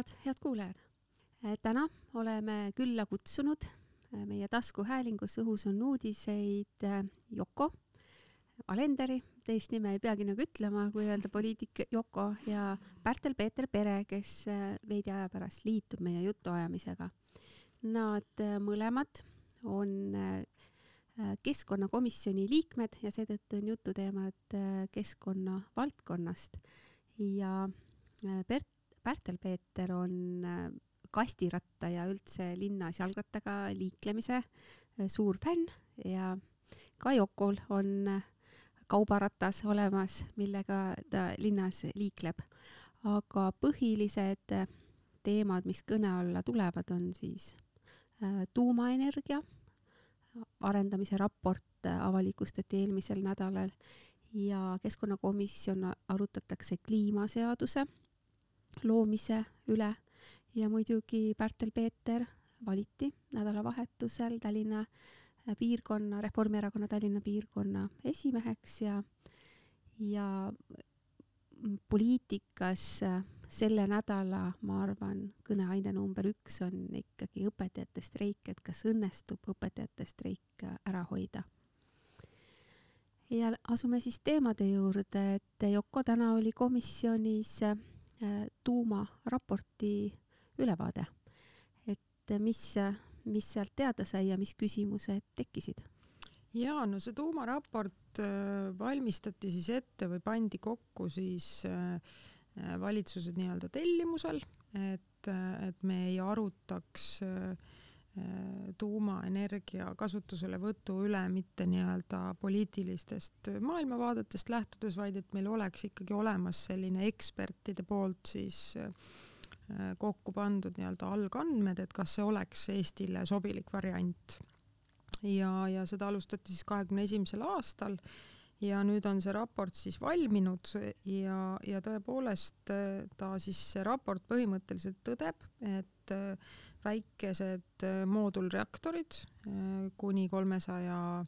head, head kuulajad. täna oleme külla kutsunud meie taskuhäälingus Õhus on uudiseid Yoko Alenderi, teist nime ei peagi nagu ütlema, kui öelda poliitik Yoko ja Pärtel-Peeter Pere, kes veidi aja pärast liitub meie jutuajamisega. Nad mõlemad on keskkonnakomisjoni liikmed ja seetõttu on jututeemad keskkonna valdkonnast ja Bert Pärtel-Peeter on äh, kastiratta ja üldse linnas jalgrattaga liiklemise äh, suur fänn ja ka Yokol on äh, kaubaratas olemas, millega ta linnas liikleb. aga põhilised teemad, mis kõne alla tulevad, on siis tuumaenergia arendamise raport avalikustati eelmisel nädalal ja keskkonnakomisjon arutatakse kliimaseaduse loomise üle ja muidugi Pärtel-Peeter valiti nädalavahetusel Tallinna piirkonna, Reformierakonna Tallinna piirkonna esimeheks ja, ja poliitikas selle nädala, ma arvan, kõneaine number üks on ikkagi õpetajate streik, et kas õnnestub õpetajate streik ära hoida. ja asume siis teemade juurde, et Yoko täna oli komisjonis Äh, tuumaraporti ülevaade. et mis, mis sealt teada sai ja mis küsimused tekkisid? ja no see tuumaraport äh, valmistati siis ette või pandi kokku siis äh, valitsuse nii-öelda tellimusel, et, et me ei arutaks äh, Äh, tuumaenergia kasutuselevõtu üle mitte nii-öelda poliitilistest maailmavaadetest lähtudes, vaid et meil oleks ikkagi olemas selline ekspertide poolt siis äh, kokku pandud nii-öelda algandmed, et kas see oleks Eestile sobilik variant. ja, ja seda alustati siis kahekümne esimesel aastal ja nüüd on see raport siis valminud ja, ja tõepoolest äh, ta siis, see raport põhimõtteliselt tõdeb, et äh, väikesed äh, moodulreaktorid, äh, kuni kolmesaja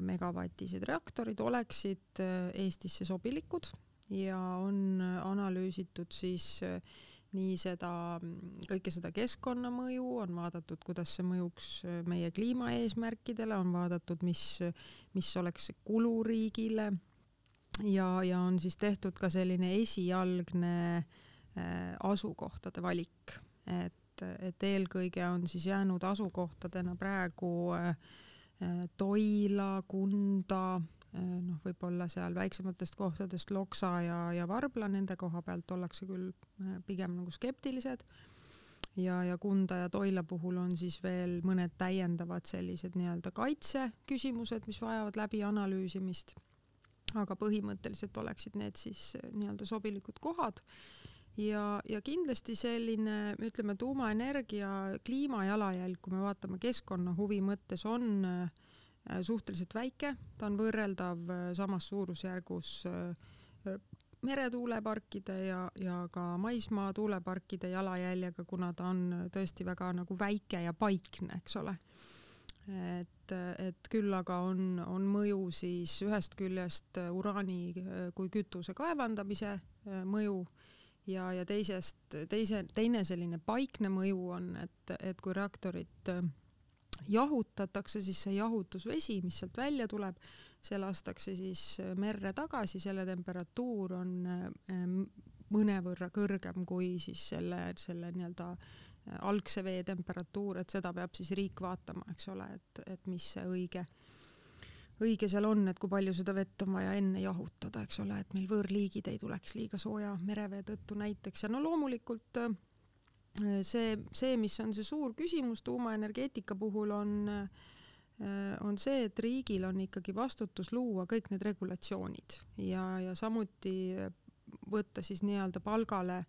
megavatised reaktorid oleksid Eestisse sobilikud ja on analüüsitud siis nii seda, kõike seda keskkonnamõju, on vaadatud, kuidas see mõjuks meie kliimaeesmärkidele, on vaadatud, mis, mis oleks kulu riigile ja, ja on siis tehtud ka selline esialgne asukohtade valik et, et eelkõige on siis jäänud asukohtadena praegu äh, Toila, Kunda, äh, noh, võib-olla seal väiksematest kohtadest Loksa ja, ja Varbla, nende koha pealt ollakse küll äh, pigem nagu skeptilised. ja, ja Kunda ja Toila puhul on siis veel mõned täiendavad sellised nii-öelda kaitseküsimused, mis vajavad läbi analüüsimist. aga põhimõtteliselt oleksid need siis nii-öelda sobilikud kohad ja, ja kindlasti selline, ütleme, tuumaenergia kliimajalajälg, kui me vaatame keskkonnahuvi mõttes, on äh, suhteliselt väike, ta on võrreldav äh, samas suurusjärgus äh, meretuuleparkide ja, ja ka maismaa tuuleparkide jalajäljega, kuna ta on tõesti väga nagu väike ja paikne, eks ole. et, et küll aga on, on mõju siis ühest küljest uraani kui kütuse kaevandamise mõju ja, ja teisest, teise, teine selline paikne mõju on, et, et kui reaktorit äh, jahutatakse, siis see jahutusvesi, mis sealt välja tuleb, see lastakse siis äh, merre tagasi, selle temperatuur on äh, mõnevõrra kõrgem kui siis selle, selle nii-öelda algse vee temperatuur, et seda peab siis riik vaatama, eks ole, et, et mis see õige õige seal on, et kui palju seda vett on vaja enne jahutada, eks ole, et meil võõrliigid ei tuleks liiga sooja merevee tõttu näiteks. Ja no loomulikult äh, see, see, mis on see suur küsimus tuumaenergeetika puhul, on, äh, on see, et riigil on ikkagi vastutus luua kõik need regulatsioonid ja, ja samuti võtta siis nii-öelda palgale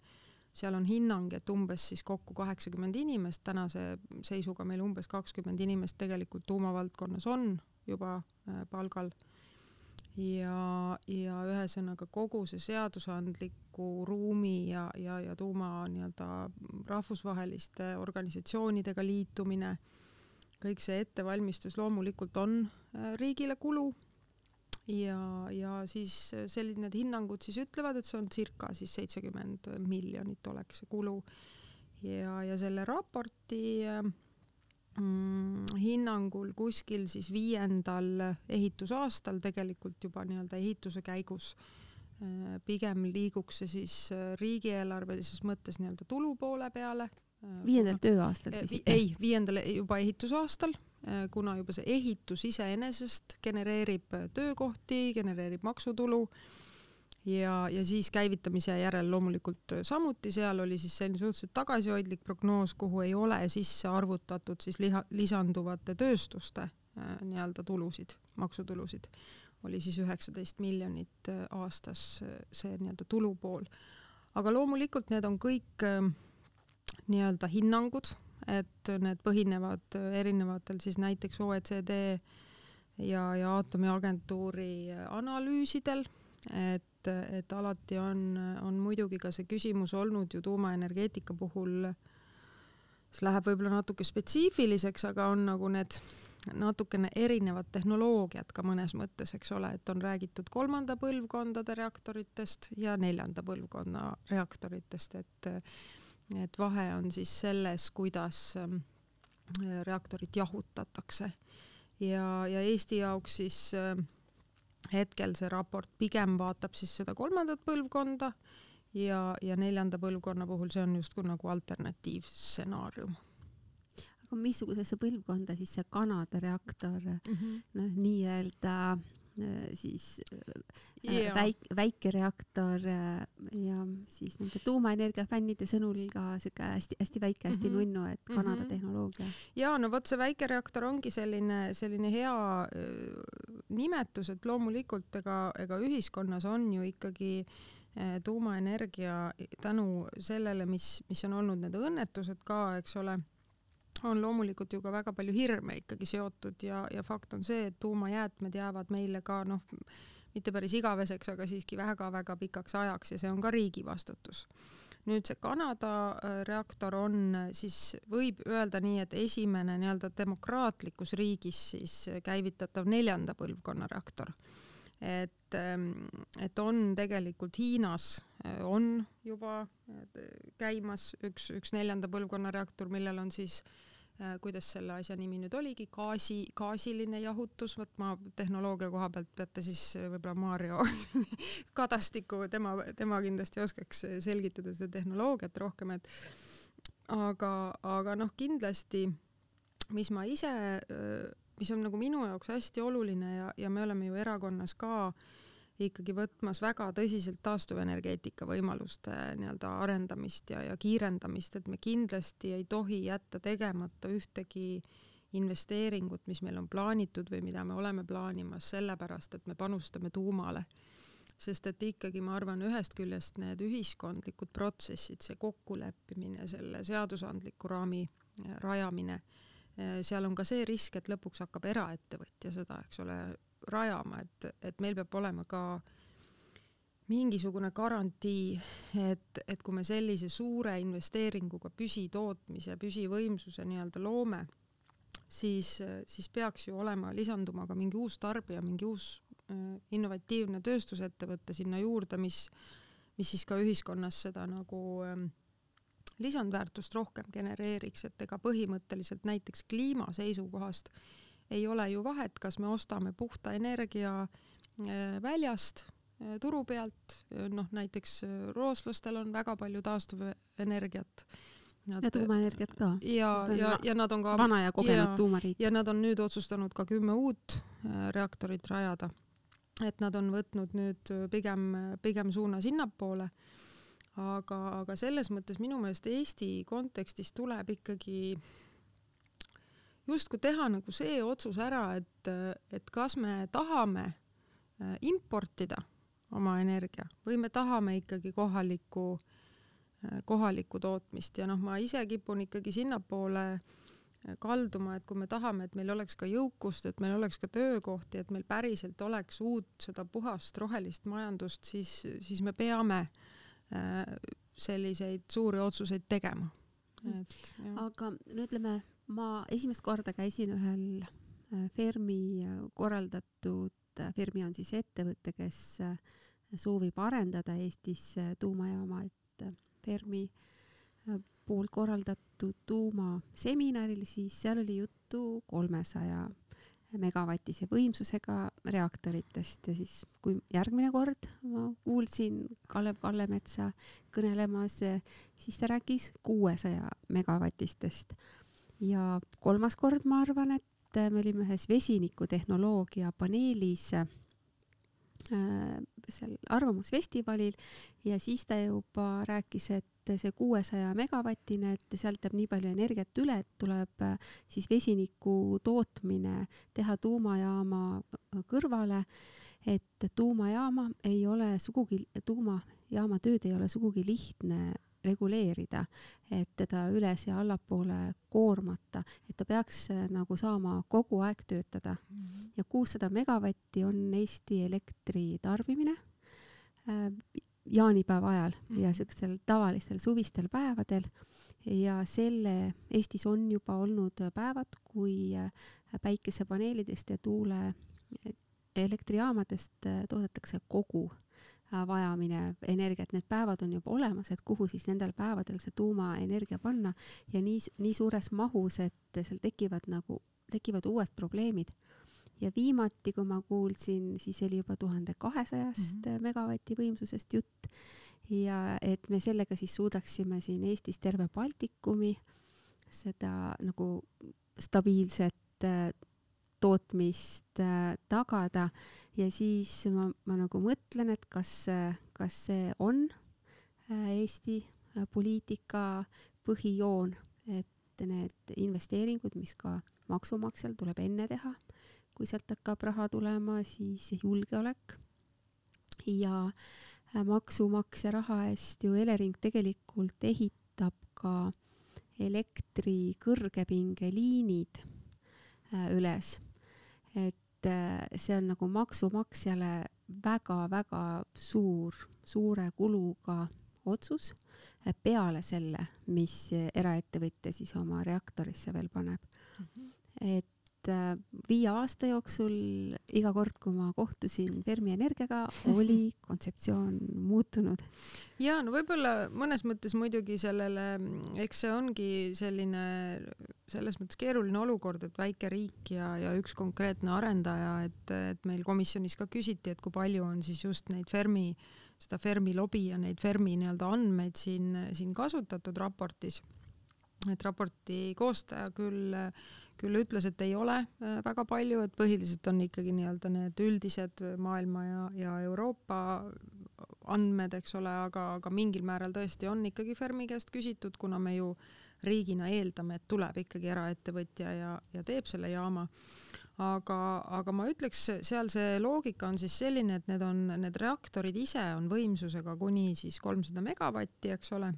seal on hinnang, et umbes siis kokku kaheksakümmend inimest, tänase seisuga meil umbes kakskümmend inimest tegelikult tuumavaldkonnas on juba äh, palgal. ja, ja ühesõnaga kogu see seadusandliku ruumi ja, ja, ja tuuma nii-öelda rahvusvaheliste organisatsioonidega liitumine, kõik see ettevalmistus loomulikult on äh, riigile kulu ja, ja siis sellised need hinnangud siis ütlevad, et see on circa siis seitsekümmend miljonit oleks see kulu. ja, ja selle raporti mm, hinnangul kuskil siis viiendal ehitusaastal tegelikult juba nii-öelda ehituse käigus äh, pigem liiguks see siis äh, riigieelarvelises mõttes nii-öelda tulu poole peale. Äh, viiendal tööaastal siis ikka? ei, viiendal juba ehitusaastal kuna juba see ehitus iseenesest genereerib töökohti, genereerib maksutulu ja, ja siis käivitamise järel loomulikult äh, samuti, seal oli siis selline suhteliselt tagasihoidlik prognoos, kuhu ei ole sisse arvutatud siis liha, lisanduvate tööstuste äh, nii-öelda tulusid, maksutulusid, oli siis üheksateist miljonit aastas see nii-öelda tulupool. aga loomulikult need on kõik äh, nii-öelda hinnangud et need põhinevad erinevatel siis näiteks OECD ja, ja aatomiagentuuri analüüsidel, et, et alati on, on muidugi ka see küsimus olnud ju tuumaenergeetika puhul, see läheb võib-olla natuke spetsiifiliseks, aga on nagu need natukene erinevad tehnoloogiad ka mõnes mõttes, eks ole, et on räägitud kolmanda põlvkondade reaktoritest ja neljanda põlvkonna reaktoritest, et et vahe on siis selles, kuidas ähm, reaktorit jahutatakse. ja, ja Eesti jaoks siis ähm, hetkel see raport pigem vaatab siis seda kolmandat põlvkonda ja, ja neljanda põlvkonna puhul see on justkui nagu alternatiivstsenaarium aga missugusesse põlvkonda siis see Kanada reaktor mm -hmm. noh, nii-öelda Äh, siis yeah. Äh, väik-, väikereaktor äh, ja siis nende tuumaenergia fännide sõnul ka siuke hästi-hästi väike, hästi mm -hmm. nunnu, et Kanada mm -hmm. tehnoloogia. ja no vot see väikereaktor ongi selline, selline hea nimetus, et loomulikult ega, ega ühiskonnas on ju ikkagi tuumaenergia tänu sellele, mis, mis on olnud need õnnetused ka, eks ole on loomulikult ju ka väga palju hirme ikkagi seotud ja, ja fakt on see, et tuumajäätmed jäävad meile ka noh, mitte päris igaveseks, aga siiski väga-väga pikaks ajaks ja see on ka riigi vastutus. nüüd see Kanada äh, reaktor on siis, võib öelda nii, et esimene nii-öelda demokraatlikus riigis siis käivitatav neljanda põlvkonna reaktor. et, ähm, et on tegelikult Hiinas äh, on juba äh, käimas üks, üks neljanda põlvkonna reaktor, millel on siis äh, Äh, kuidas selle asja nimi nüüd oligi, gaasi, gaasiline jahutus, vot ma tehnoloogia koha pealt peate siis äh, võib-olla Maarjo Kadastiku, tema, tema kindlasti oskaks selgitada seda tehnoloogiat rohkem, et aga, aga noh, kindlasti, mis ma ise, äh, mis on nagu minu jaoks hästi oluline ja, ja me oleme ju erakonnas ka äh, ikkagi võtmas väga tõsiselt taastuvenergeetika võimaluste nii-öelda arendamist ja, ja kiirendamist, et me kindlasti ei tohi jätta tegemata ühtegi investeeringut, mis meil on plaanitud või mida me oleme plaanimas, sellepärast et me panustame tuumale. sest et ikkagi ma arvan, ühest küljest need ühiskondlikud protsessid, see kokkuleppimine, selle seadusandliku raami äh, rajamine, äh, seal on ka see risk, et lõpuks hakkab eraettevõtja seda, eks ole, rajama, et, et meil peab olema ka mingisugune garantii, et, et kui me sellise suure investeeringuga püsitootmise, püsivõimsuse nii-öelda loome, siis, siis peaks ju olema, lisanduma ka mingi uus tarbija, mingi uus äh, innovatiivne tööstusettevõte sinna juurde, mis, mis siis ka ühiskonnas seda nagu äh, lisandväärtust rohkem genereeriks, et ega põhimõtteliselt näiteks kliima seisukohast äh, ei ole ju vahet, kas me ostame puhta energia äh, väljast, äh, turu pealt, äh, noh näiteks rootslastel on väga palju taastuvenergiat. ja tuumaenergiat ka. ja, ja, ja nad on ka vana ja kogenud tuumariik. ja nad on nüüd otsustanud ka kümme uut reaktorit rajada. et nad on võtnud nüüd pigem, pigem suuna sinnapoole aga, aga selles mõttes minu meelest Eesti kontekstis tuleb ikkagi justkui teha nagu see otsus ära, et, et kas me tahame äh, importida oma energia või me tahame ikkagi kohalikku, äh, kohalikku tootmist ja noh, ma ise kipun ikkagi sinnapoole äh, kalduma, et kui me tahame, et meil oleks ka jõukust, et meil oleks ka töökohti, et meil päriselt oleks uut seda puhast rohelist majandust, siis, siis me peame selliseid suuri otsuseid tegema. et jah. aga no ütleme ma esimest korda käisin ühel äh, Fermi äh, korraldatud Fermi on siis ettevõte, kes soovib arendada Eestis tuumajaama, et Fermi poolt korraldatud tuumaseminaril, siis seal oli juttu kolmesaja megavatise võimsusega reaktoritest ja siis, kui järgmine kord ma kuulsin Kalev Kallemetsa kõnelemas, siis ta rääkis kuuesaja megavatistest. Ja kolmas kord ma arvan, et me olime ühes vesinikutehnoloogia paneelis äh, seal Arvamusfestivalil ja siis ta juba rääkis, et see kuuesaja megavatine, et sealt jääb nii palju energiat üle, et tuleb äh, siis vesiniku tootmine teha tuumajaama kõrvale, et tuumajaama ei ole sugugi, tuumajaama tööd ei ole sugugi lihtne reguleerida, et teda üles ja allapoole koormata, et ta peaks äh, nagu saama kogu aeg töötada mm. -hmm. ja kuussada megavatti on Eesti elektritarbimine äh, jaanipäeva ajal mm -hmm. ja siukstel tavalistel suvistel päevadel ja selle Eestis on juba olnud päevad, kui äh, päikesepaneelidest ja tuule elektrijaamadest toodetakse kogu äh, vajamine energiat, need päevad on juba olemas, et kuhu siis nendel päevadel see tuumaenergia panna ja nii, nii suures mahus, et seal tekivad nagu, tekivad uued probleemid ja viimati, kui ma kuulsin, siis oli juba tuhande kahesajast mm -hmm. megavati võimsusest jutt ja et me sellega siis suudaksime siin Eestis terve Baltikumi seda nagu stabiilset äh, tootmist äh, tagada ja siis ma, ma nagu mõtlen, et kas, kas see on äh, Eesti äh, poliitika põhijoon, et need investeeringud, mis ka maksumaksjal tuleb enne teha kui sealt hakkab raha tulema, siis julgeolek ja maksumaksja raha eest ju Elering tegelikult ehitab ka elektri kõrgepingeliinid üles. Et äh, see on nagu maksumaksjale väga-väga suur, suure kuluga otsus peale selle, mis eraettevõtja siis oma reaktorisse veel paneb mm. -hmm. et et äh, viie aasta jooksul iga kord, kui ma kohtusin Fermi Energiaga, oli kontseptsioon muutunud. ja no võib-olla mõnes mõttes muidugi sellele, eks see ongi selline selles mõttes keeruline olukord, et väike riik ja, ja üks konkreetne arendaja, et, et meil komisjonis ka küsiti, et kui palju on siis just neid Fermi, seda Fermi lobi ja neid Fermi nii-öelda andmeid siin, siin kasutatud raportis. et raporti koostaja küll küll ütles, et ei ole äh, väga palju, et põhiliselt on ikkagi nii-öelda need üldised maailma ja, ja Euroopa andmed, eks ole, aga, aga mingil määral tõesti on ikkagi Fermi käest küsitud, kuna me ju riigina eeldame, et tuleb ikkagi eraettevõtja ja, ja teeb selle jaama. aga, aga ma ütleks, seal see loogika on siis selline, et need on, need reaktorid ise on võimsusega kuni siis kolmsada megavatti, eks ole.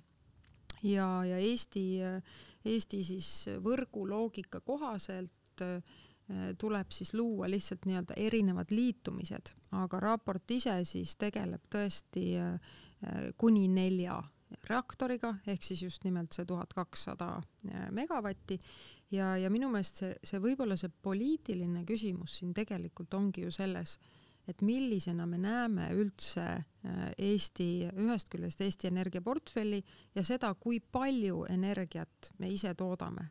ja, ja Eesti äh, Eesti siis võrgu loogika kohaselt äh, tuleb siis luua lihtsalt nii-öelda erinevad liitumised, aga raport ise siis tegeleb tõesti äh, kuni nelja reaktoriga ehk siis just nimelt see tuhat kakssada äh, megavatti. Ja, ja minu meelest see, see võib-olla see poliitiline küsimus siin tegelikult ongi ju selles, et millisena me näeme üldse äh, Eesti, ühest küljest Eesti Energia portfelli ja seda, kui palju energiat me ise toodame.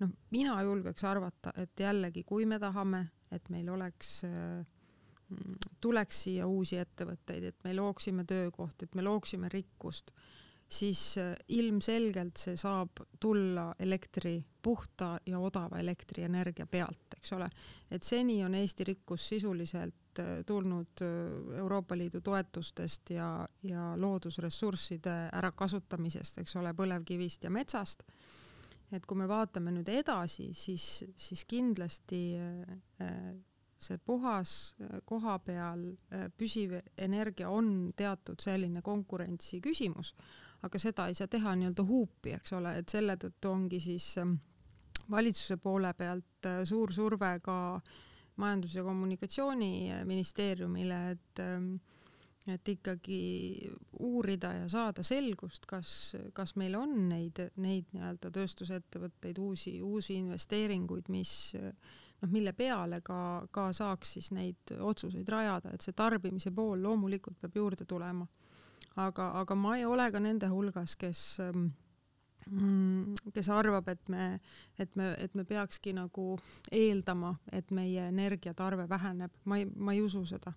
noh, mina julgeks arvata, et jällegi, kui me tahame, et meil oleks äh, tuleks siia uusi ettevõtteid, et me looksime töökohti, et me looksime rikkust, siis äh, ilmselgelt see saab tulla elektri, puhta ja odava elektrienergia pealt, eks ole. et seni on Eesti rikkus sisuliselt tulnud äh, Euroopa Liidu toetustest ja, ja loodusressursside ärakasutamisest, eks ole, põlevkivist ja metsast. et kui me vaatame nüüd edasi, siis, siis kindlasti äh, see puhas koha peal püsiv energia on teatud selline konkurentsi küsimus, aga seda ei saa teha nii-öelda huupi, eks ole, et selle tõttu ongi siis valitsuse poole pealt suur surve ka äh, Majandus- ja Kommunikatsiooniministeeriumile, et ähm, et ikkagi uurida ja saada selgust, kas, kas meil on neid, neid nii-öelda tööstusettevõtteid, uusi, uusi investeeringuid, mis noh, mille peale ka, ka saaks siis neid otsuseid rajada, et see tarbimise pool loomulikult peab juurde tulema. aga, aga ma ei ole ka nende hulgas, kes mm, kes arvab, et me, et me, et me peakski nagu eeldama, et meie energiatarve väheneb, ma ei, ma ei usu seda.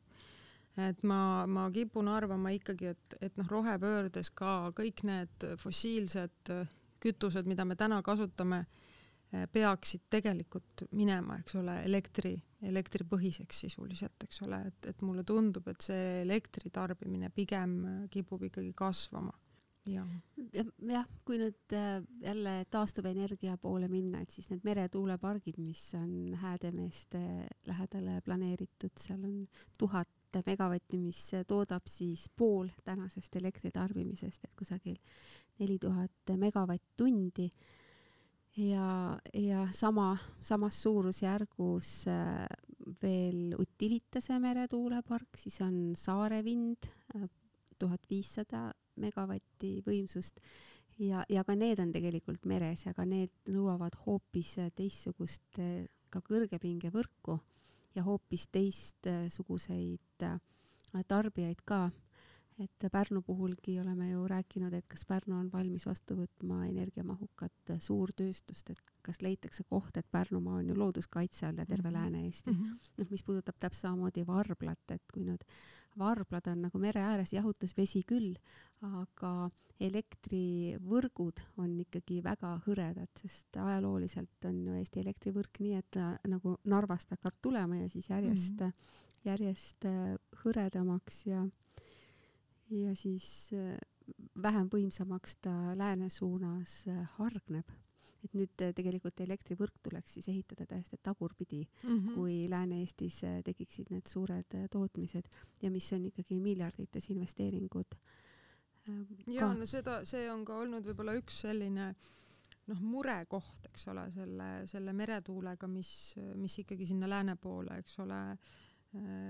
Et ma, ma kipun arvama ikkagi, et, et noh, rohepöördes ka kõik need fossiilsed kütused, mida me täna kasutame, peaksid tegelikult minema, eks ole, elektri, elektripõhiseks sisuliselt, eks ole, et, et mulle tundub, et see elektri tarbimine pigem kipub ikkagi kasvama. Jah, jah, kui nüüd äh, jälle taastuvenergia poole minna, et siis need meretuulepargid, mis on Häädemeeste lähedale planeeritud, seal on tuhat megavatti, mis toodab siis pool tänasest elektritarbimisest, et kusagil neli tuhat megavatt-tundi. Ja, ja sama, samas suurusjärgus äh, veel Utilitase meretuulepark, siis on Saare vind, äh, tuhat viissada megavatti võimsust. Ja, ja ka need on tegelikult meres ja ka need nõuavad hoopis teistsugust ka kõrgepingevõrku ja hoopis teistsuguseid tarbijaid ka. Et Pärnu puhulgi oleme ju rääkinud, et kas Pärnu on valmis vastu võtma energiamahukat suurtööstust, et kas leitakse koht, et Pärnumaa on ju looduskaitse all ja terve -hmm. Lääne-Eesti mm. -hmm. noh, mis puudutab täpselt samamoodi varblat, et kui nüüd varblad on nagu mere ääres jahutusvesi küll, aga elektrivõrgud on ikkagi väga hõredad, sest ajalooliselt on ju Eesti elektrivõrk nii, et ta nagu Narvast hakkab tulema ja siis järjest mm, -hmm. järjest hõredamaks ja ja siis äh, vähem võimsamaks ta lääne suunas äh, hargneb. Et nüüd äh, tegelikult elektrivõrk tuleks siis ehitada täiesti tagurpidi mm, -hmm. kui Lääne-Eestis tekiksid need suured tootmised ja mis on ikkagi miljardites investeeringud. ja no seda, see on ka olnud võib-olla üks selline noh, murekoht, eks ole, selle, selle meretuulega, mis, mis ikkagi sinna lääne poole, eks ole äh,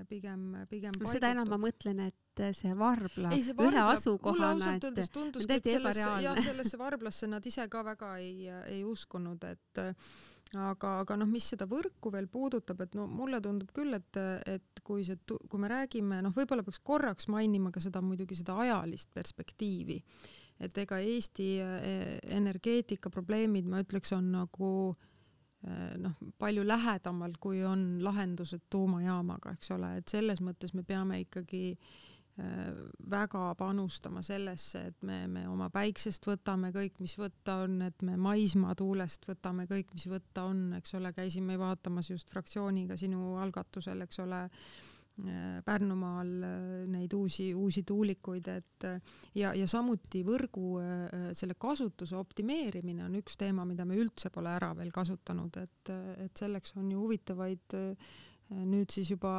pigem, pigem no, seda enam ma mõtlen, et see Varbla ei, see ühe asukohana, mulle ausalt öeldes tunduski, et sellesse, jah, sellesse Varblasse nad ise ka väga ei, ei uskunud, et aga, aga noh, mis seda võrku veel puudutab, et no mulle tundub küll, et, et kui see, kui me räägime, noh, võib-olla peaks korraks mainima ka seda muidugi seda ajalist perspektiivi, et ega Eesti eh, energeetika probleemid, ma ütleks, on nagu äh, Äh, noh, palju lähedamal, kui on lahendused tuumajaamaga, eks ole, et selles mõttes me peame ikkagi äh, väga panustama sellesse, et me, me oma päiksest võtame kõik, mis võtta on, et me maismaatuulest võtame kõik, mis võtta on, eks ole, käisime vaatamas just fraktsiooniga sinu algatusel, eks ole Äh, Pärnumaal äh, neid uusi, uusi tuulikuid, et äh, ja, ja samuti võrgu selle kasutuse optimeerimine on üks teema, mida me üldse pole ära veel kasutanud, et, et selleks on ju huvitavaid nüüd siis juba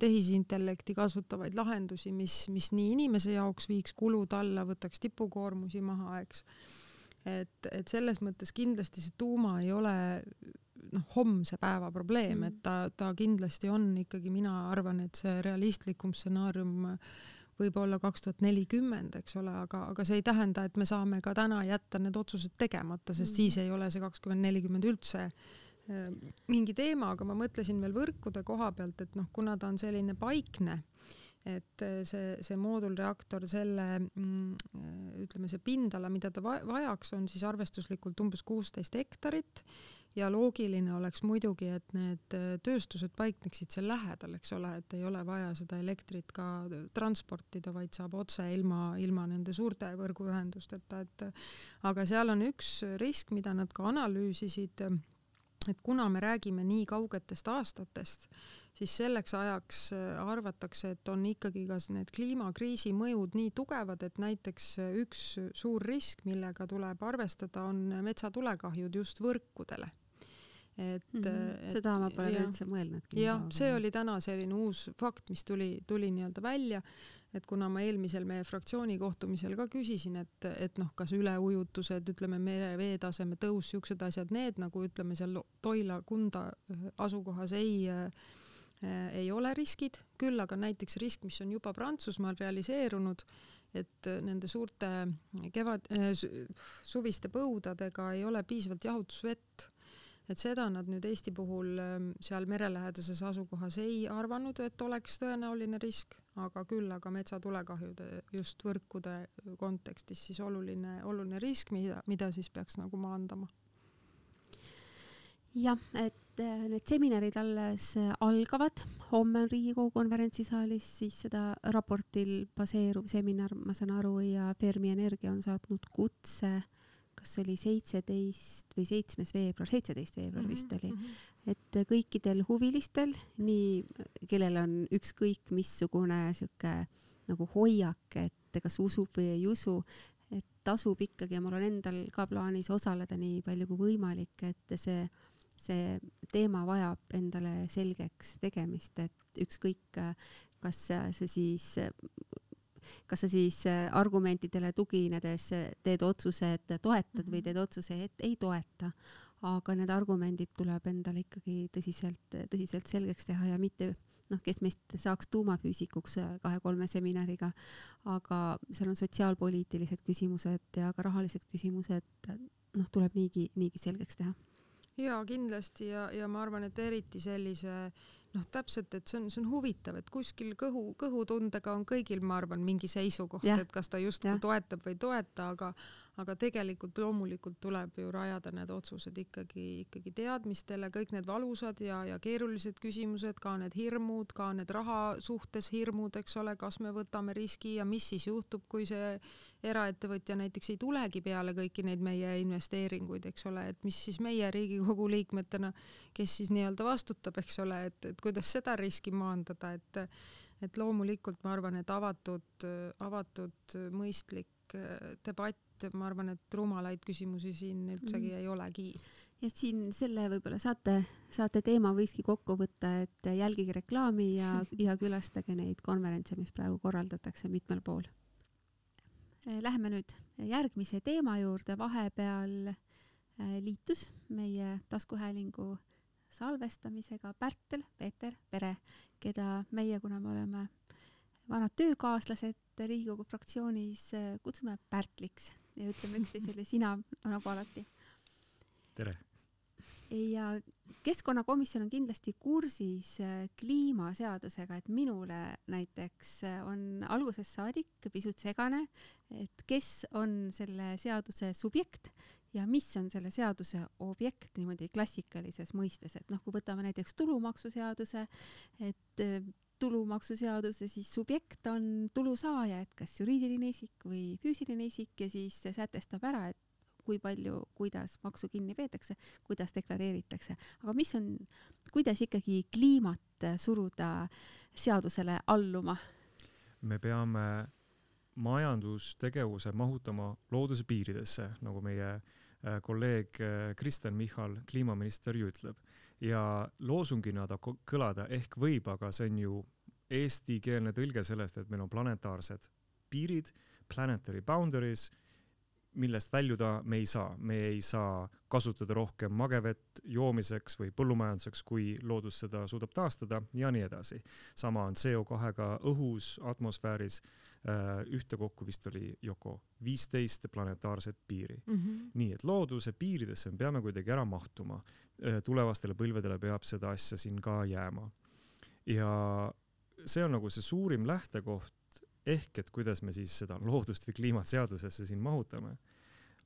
tehisintellekti kasutavaid lahendusi, mis, mis nii inimese jaoks viiks kulud alla, võtaks tipukoormusi maha, eks. et, et selles mõttes kindlasti see tuuma ei ole noh, homse päeva probleem mm., et ta, ta kindlasti on ikkagi, mina arvan, et see realistlikum stsenaarium võib olla kaks tuhat nelikümmend, eks ole, aga, aga see ei tähenda, et me saame ka täna jätta need otsused tegemata, sest mm. siis ei ole see kakskümmend nelikümmend üldse äh, mingi teema, aga ma mõtlesin veel võrkude koha pealt, et noh, kuna ta on selline paikne, et äh, see, see moodulreaktor, selle mm, äh, ütleme, see pindala, mida ta vajaks, on siis arvestuslikult umbes kuusteist hektarit ja loogiline oleks muidugi, et need äh, tööstused paikneksid seal lähedal, eks ole, et ei ole vaja seda elektrit ka transportida, vaid saab otse ilma, ilma nende suurte võrguühendusteta, et aga seal on üks risk, mida nad ka analüüsisid, et kuna me räägime nii kaugetest aastatest, siis selleks ajaks äh, arvatakse, et on ikkagi ka need kliimakriisi mõjud nii tugevad, et näiteks üks suur risk, millega tuleb arvestada, on metsatulekahjud just võrkudele et mm, -hmm. et seda ma pole ja, üldse mõelnudki. jah, see oli täna selline uus fakt, mis tuli, tuli nii-öelda välja, et kuna ma eelmisel meie fraktsiooni kohtumisel ka küsisin, et, et noh, kas üleujutused, ütleme mere veetaseme tõus, siuksed asjad, need nagu ütleme seal Toila, Kunda äh, asukohas ei äh, ei ole riskid, küll aga näiteks risk, mis on juba Prantsusmaal realiseerunud, et nende suurte kevad äh,, suviste põudadega ei ole piisavalt jahutusvett et seda nad nüüd Eesti puhul ähm, seal merelähedases asukohas ei arvanud, et oleks tõenäoline risk, aga küll aga metsatulekahjude just võrkude kontekstis siis oluline, oluline risk, mida, mida siis peaks nagu maandama. jah, et äh, need seminarid alles algavad, homme on Riigikogu konverentsisaalis siis seda raportil baseeruv seminar, ma saan aru, ja Fermi Energia on saatnud kutse äh, kas see oli seitseteist või seitsmes veebruar, seitseteist veebruar vist mhm, oli mm, -hmm. et kõikidel huvilistel, nii, kellel on ükskõik missugune sihuke nagu hoiak, et kas usub või ei usu, et tasub ikkagi ja mul on endal ka plaanis osaleda nii palju kui võimalik, et see, see teema vajab endale selgeks tegemist, et ükskõik, kas see siis kas sa siis äh, argumentidele tuginedes äh, teed otsuse, et toetad või mhm. teed otsuse, et ei toeta. aga need argumendid tuleb endale ikkagi tõsiselt, tõsiselt selgeks teha ja mitte noh, kes meist saaks tuumafüüsikuks äh, kahe-kolme seminariga, aga seal on sotsiaalpoliitilised küsimused ja ka rahalised küsimused, noh, tuleb niigi, niigi selgeks teha. jaa, kindlasti ja, ja ma arvan, et eriti sellise noh, täpselt, et see on, see on huvitav, et kuskil kõhu, kõhutundega on kõigil, ma arvan, mingi seisukoht, et kas ta justkui toetab või ei toeta, aga aga tegelikult loomulikult tuleb ju rajada need otsused ikkagi, ikkagi teadmistele, kõik need valusad ja, ja keerulised küsimused, ka need hirmud, ka need raha suhtes hirmud, eks ole, kas me võtame riski ja mis siis juhtub, kui see eraettevõtja näiteks ei tulegi peale kõiki neid meie investeeringuid, eks ole, et mis siis meie Riigikogu liikmetena, kes siis nii-öelda vastutab, eks ole, et, et kuidas seda riski maandada, et et loomulikult ma arvan, et avatud, avatud mõistlik debatt et ma arvan, et rumalaid küsimusi siin üldsegi mm. ei olegi. ja siin selle võib-olla saate, saate teema võikski kokku võtta, et jälgige reklaami ja, ja külastage neid konverentse, mis praegu korraldatakse mitmel pool. Läheme nüüd järgmise teema juurde, vahepeal äh, liitus meie taskuhäälingu salvestamisega Pärtel Peeter Pere, keda meie, kuna me oleme vanad töökaaslased Riigikogu fraktsioonis, äh, kutsume Pärtliks ja ütleme üksteisele sina nagu alati. tere! Ja keskkonnakomisjon on kindlasti kursis äh, kliimaseadusega, et minule näiteks äh, on algusest saadik pisut segane, et kes on selle seaduse subjekt ja mis on selle seaduse objekt niimoodi klassikalises mõistes, et noh, kui võtame näiteks tulumaksuseaduse, et äh, tulumaksuseaduse siis subjekt on tulusaaja, et kas juriidiline isik või füüsiline isik ja siis sätestab ära, et kui palju, kuidas maksu kinni peetakse, kuidas deklareeritakse, aga mis on, kuidas ikkagi kliimat suruda seadusele alluma? me peame majandustegevuse mahutama looduse piiridesse, nagu meie äh, kolleeg äh, Kristen Michal, kliimaminister ju ütleb ja loosungina ta kõlada ehk võib, aga see on ju eestikeelne tõlge sellest, et meil on planetaarsed piirid, planetary boundaries, millest väljuda me ei saa, me ei saa kasutada rohkem magevett joomiseks või põllumajanduseks, kui loodus seda suudab taastada ja nii edasi. sama on CO2-ga õhus, atmosfääris, äh, ühtekokku vist oli Yoko viisteist planetaarset piiri mm. -hmm. nii et looduse piiridesse me peame kuidagi ära mahtuma Äh, tulevastele põlvedele peab seda asja siin ka jääma. ja see on nagu see suurim lähtekoht, ehk et kuidas me siis seda loodust või kliimat seadusesse siin mahutame,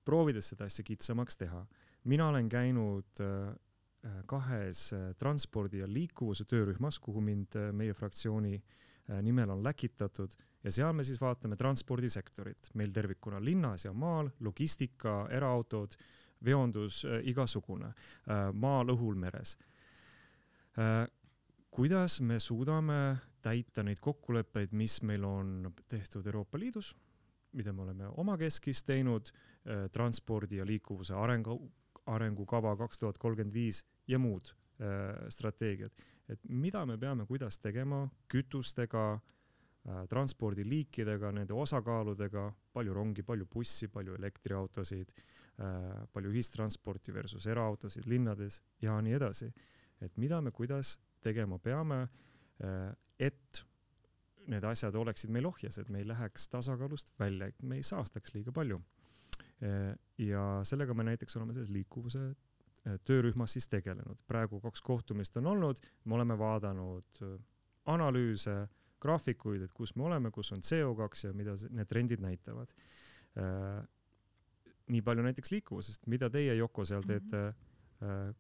proovides seda asja kitsamaks teha. mina olen käinud äh, äh, kahes transpordi ja liikuvuse töörühmas, kuhu mind meie fraktsiooni nimel on läkitatud ja seal me siis vaatame transpordisektorit meil tervikuna linnas ja maal, logistika, eraautod veondus äh, igasugune, äh, maal, õhul, meres. Äh, kuidas me suudame täita neid kokkuleppeid, mis meil on tehtud Euroopa Liidus, mida me oleme omakeskis teinud, transpordi ja liikuvuse arengu, arengukava kaks tuhat kolmkümmend viis ja muud strateegiad, et mida me peame, kuidas tegema kütustega, transpordiliikidega, nende osakaaludega, palju rongi, palju bussi, palju elektriautosid Äh, palju ühistransporti versus eraautosid linnades ja nii edasi. et mida me, kuidas tegema peame, äh, et need asjad oleksid meil ohjes, et me ei läheks tasakaalust välja, et me ei saastaks liiga palju. Äh, ja sellega me näiteks oleme selles liikuvuse töörühmas siis tegelenud. praegu kaks kohtumist on olnud, me oleme vaadanud analüüse, graafikuid, et kus me oleme, kus on CO2 ja mida need trendid näitavad. nii palju näiteks liikuvusest, mida teie, Yoko, seal teete mm? -hmm Äh,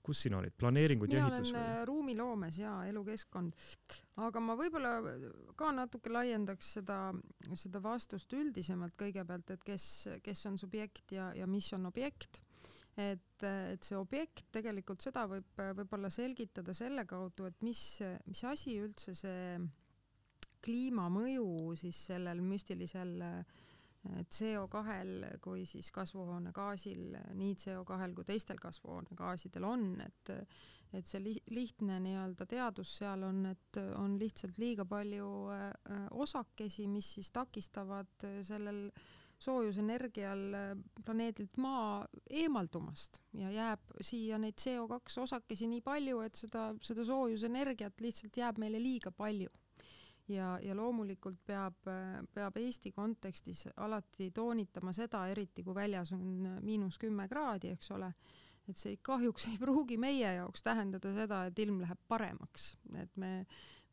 kus sina olid, planeeringud ja ehitus mina olen ruumiloomes ja elukeskkond, aga ma võib-olla ka natuke laiendaks seda, seda vastust üldisemalt kõigepealt, et kes, kes on subjekt ja, ja mis on objekt. et, et see objekt tegelikult seda võib võib-olla selgitada selle kaudu, et mis, mis asi üldse see kliimamõju siis sellel müstilisel äh, CO2-l kui siis kasvuhoonegaasil, nii CO2-l kui teistel kasvuhoonegaasidel on, et et see li-, lihtne nii-öelda teadus seal on, et on lihtsalt liiga palju äh, osakesi, mis siis takistavad sellel soojusenergial planeedilt Maa eemaldumast ja jääb siia neid CO2 osakesi nii palju, et seda, seda soojusenergiat lihtsalt jääb meile liiga palju ja, ja loomulikult peab, peab Eesti kontekstis alati toonitama seda, eriti kui väljas on miinus kümme kraadi, eks ole, et see kahjuks ei pruugi meie jaoks tähendada seda, et ilm läheb paremaks, et me,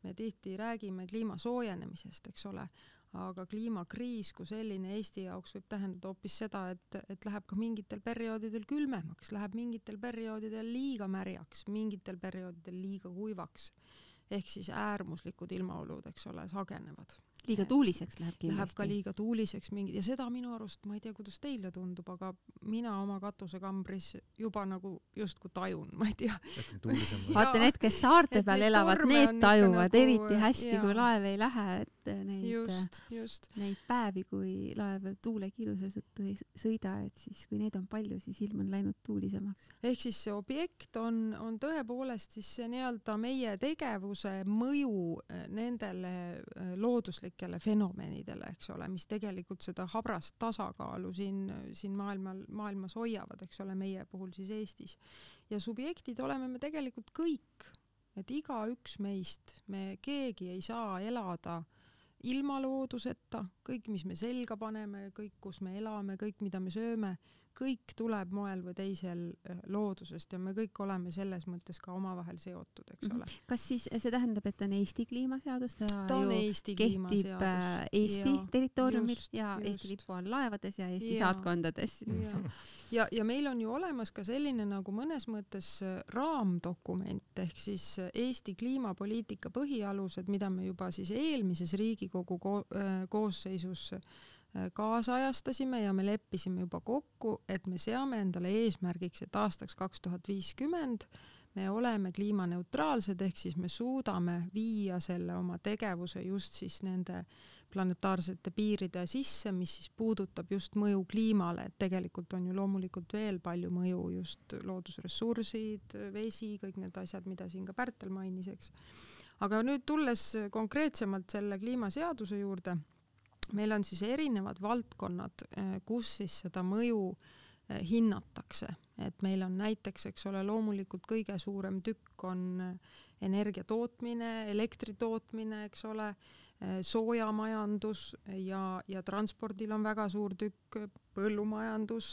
me tihti räägime kliima soojenemisest, eks ole, aga kliimakriis kui selline Eesti jaoks võib tähendada hoopis seda, et, et läheb ka mingitel perioodidel külmemaks, läheb mingitel perioodidel liiga märjaks, mingitel perioodidel liiga kuivaks ehk siis äärmuslikud ilmaolud, eks ole, sagenevad liiga tuuliseks läheb kindlasti. Läheb ka liiga tuuliseks mingi ja seda minu arust, ma ei tea, kuidas teile tundub, aga mina oma katusekambris juba nagu justkui tajun, ma ei tea. vaata need, kes saarte peal elavad, need tajuvad nagu, eriti hästi, kui laev ei lähe, et neid, just, just. neid päevi, kui laev tuulekiiruse tõttu ei sõida, et siis kui neid on palju, siis ilm on läinud tuulisemaks. ehk siis see objekt on, on tõepoolest siis see nii-öelda meie tegevuse mõju eh, nendele looduslikele looduslikele fenomenidele, eks ole, mis tegelikult seda habrast tasakaalu siin, siin maailmal, maailmas hoiavad, eks ole, meie puhul siis Eestis. ja subjektid oleme me tegelikult kõik, et igaüks meist, me keegi ei saa elada ilma looduseta, kõik, mis me selga paneme, kõik, kus me elame, kõik, mida me sööme, kõik tuleb moel või teisel äh, loodusest ja me kõik oleme selles mõttes ka omavahel seotud, eks mhm. ole. kas siis see tähendab, et on Eesti kliimaseadus, ta, ta ju Eesti kehtib äh, Eesti territooriumil ja just. Eesti lipu all laevades ja Eesti ja, saatkondades. ja, ja, ja meil on ju olemas ka selline nagu mõnes mõttes äh, raamdokument ehk siis Eesti kliimapoliitika põhialused, mida me juba siis eelmises Riigikogu ko koosseisus Äh, kaasajastasime ja me leppisime juba kokku, et me seame endale eesmärgiks, et aastaks kaks tuhat viiskümmend me oleme kliimaneutraalsed, ehk siis me suudame viia selle oma tegevuse just siis nende planetaarsete piiride sisse, mis siis puudutab just mõju kliimale, et tegelikult on ju loomulikult veel palju mõju just loodusressursid, vesi, kõik need asjad, mida siin ka Pärtel mainis, eks. aga nüüd tulles konkreetsemalt selle kliimaseaduse juurde meil on siis erinevad valdkonnad, eh, kus siis seda mõju eh, hinnatakse, et meil on näiteks, eks ole, loomulikult kõige suurem tükk on eh, energia tootmine, elektri tootmine, eks ole, soojamajandus ja, ja transpordil on väga suur tükk, põllumajandus,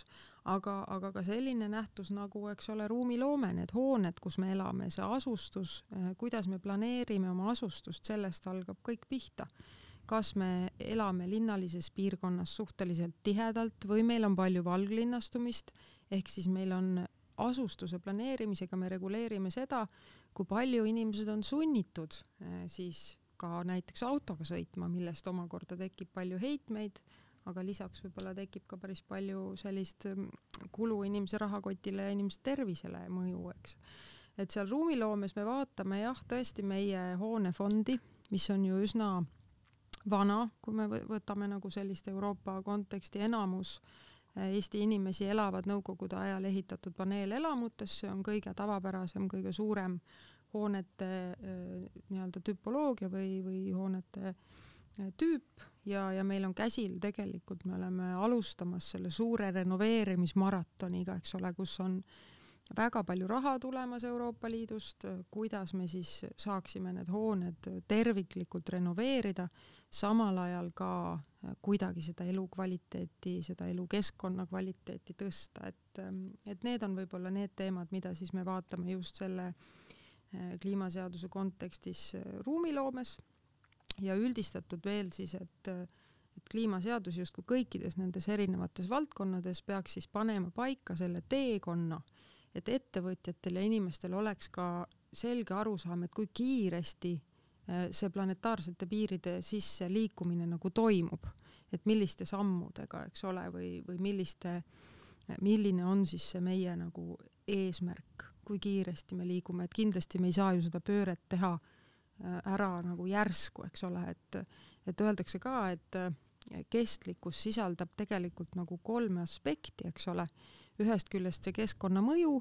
aga, aga ka selline nähtus nagu, eks ole, ruumiloome, need hooned, kus me elame, see asustus, kuidas me planeerime oma asustust, sellest algab kõik pihta kas me elame linnalises piirkonnas suhteliselt tihedalt või meil on palju valglinnastumist, ehk siis meil on asustuse planeerimisega me reguleerime seda, kui palju inimesed on sunnitud eh, siis ka näiteks autoga sõitma, millest omakorda tekib palju heitmeid, aga lisaks võib-olla tekib ka päris palju sellist mm, kulu inimese rahakotile ja inimese tervisele mõju, eks. et seal ruumiloomes me vaatame jah, tõesti meie hoonefondi, mis on ju üsna vana, kui me võtame nagu sellist Euroopa konteksti, enamus äh, Eesti inimesi elavad Nõukogude ajal ehitatud paneelelamutes, see on kõige tavapärasem, kõige suurem hoonete äh, nii-öelda tüpoloogia või, või hoonete äh, tüüp. Ja, ja meil on käsil tegelikult, me oleme alustamas selle suure renoveerimismaratoniga, eks ole, kus on väga palju raha tulemas Euroopa Liidust, kuidas me siis saaksime need hooned terviklikult renoveerida, samal ajal ka kuidagi seda elukvaliteeti, seda elukeskkonna kvaliteeti tõsta, et, et need on võib-olla need teemad, mida siis me vaatame just selle eh, kliimaseaduse kontekstis eh, ruumiloomes. Ja üldistatud veel siis, et et kliimaseadus justkui kõikides nendes erinevates valdkonnades peaks siis panema paika selle teekonna äh, et ettevõtjatel ja inimestel oleks ka selge arusaam, et kui kiiresti äh, see planetaarsete piiride sisse liikumine nagu toimub, et milliste sammudega, eks ole, või, või milliste, milline on siis see meie nagu eesmärk, kui kiiresti me liigume, et kindlasti me ei saa ju seda pööret teha äh, ära nagu järsku, eks ole, et, et öeldakse ka, et äh, kestlikkus sisaldab tegelikult nagu kolme aspekti, eks ole ühest küljest see keskkonnamõju,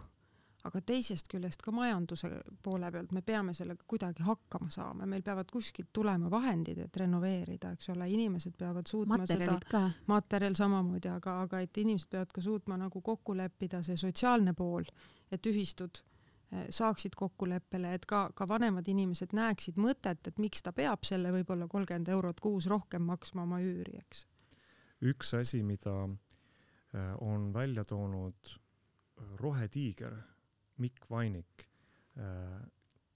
aga teisest küljest ka majanduse poole pealt me peame sellega kuidagi hakkama saama, meil peavad kuskilt tulema vahendid, et renoveerida, eks ole, inimesed peavad suutma materjalid seda, materjal samamoodi, aga, aga et inimesed peavad ka suutma nagu kokku leppida see sotsiaalne pool, et ühistud eh, saaksid kokkuleppele, et ka, ka vanemad inimesed näeksid mõtet, et miks ta peab selle võib-olla kolmkümmend eurot kuus rohkem maksma oma üüri, eks. üks asi, mida on välja toonud äh, rohetiiger Mikk Vainik, äh,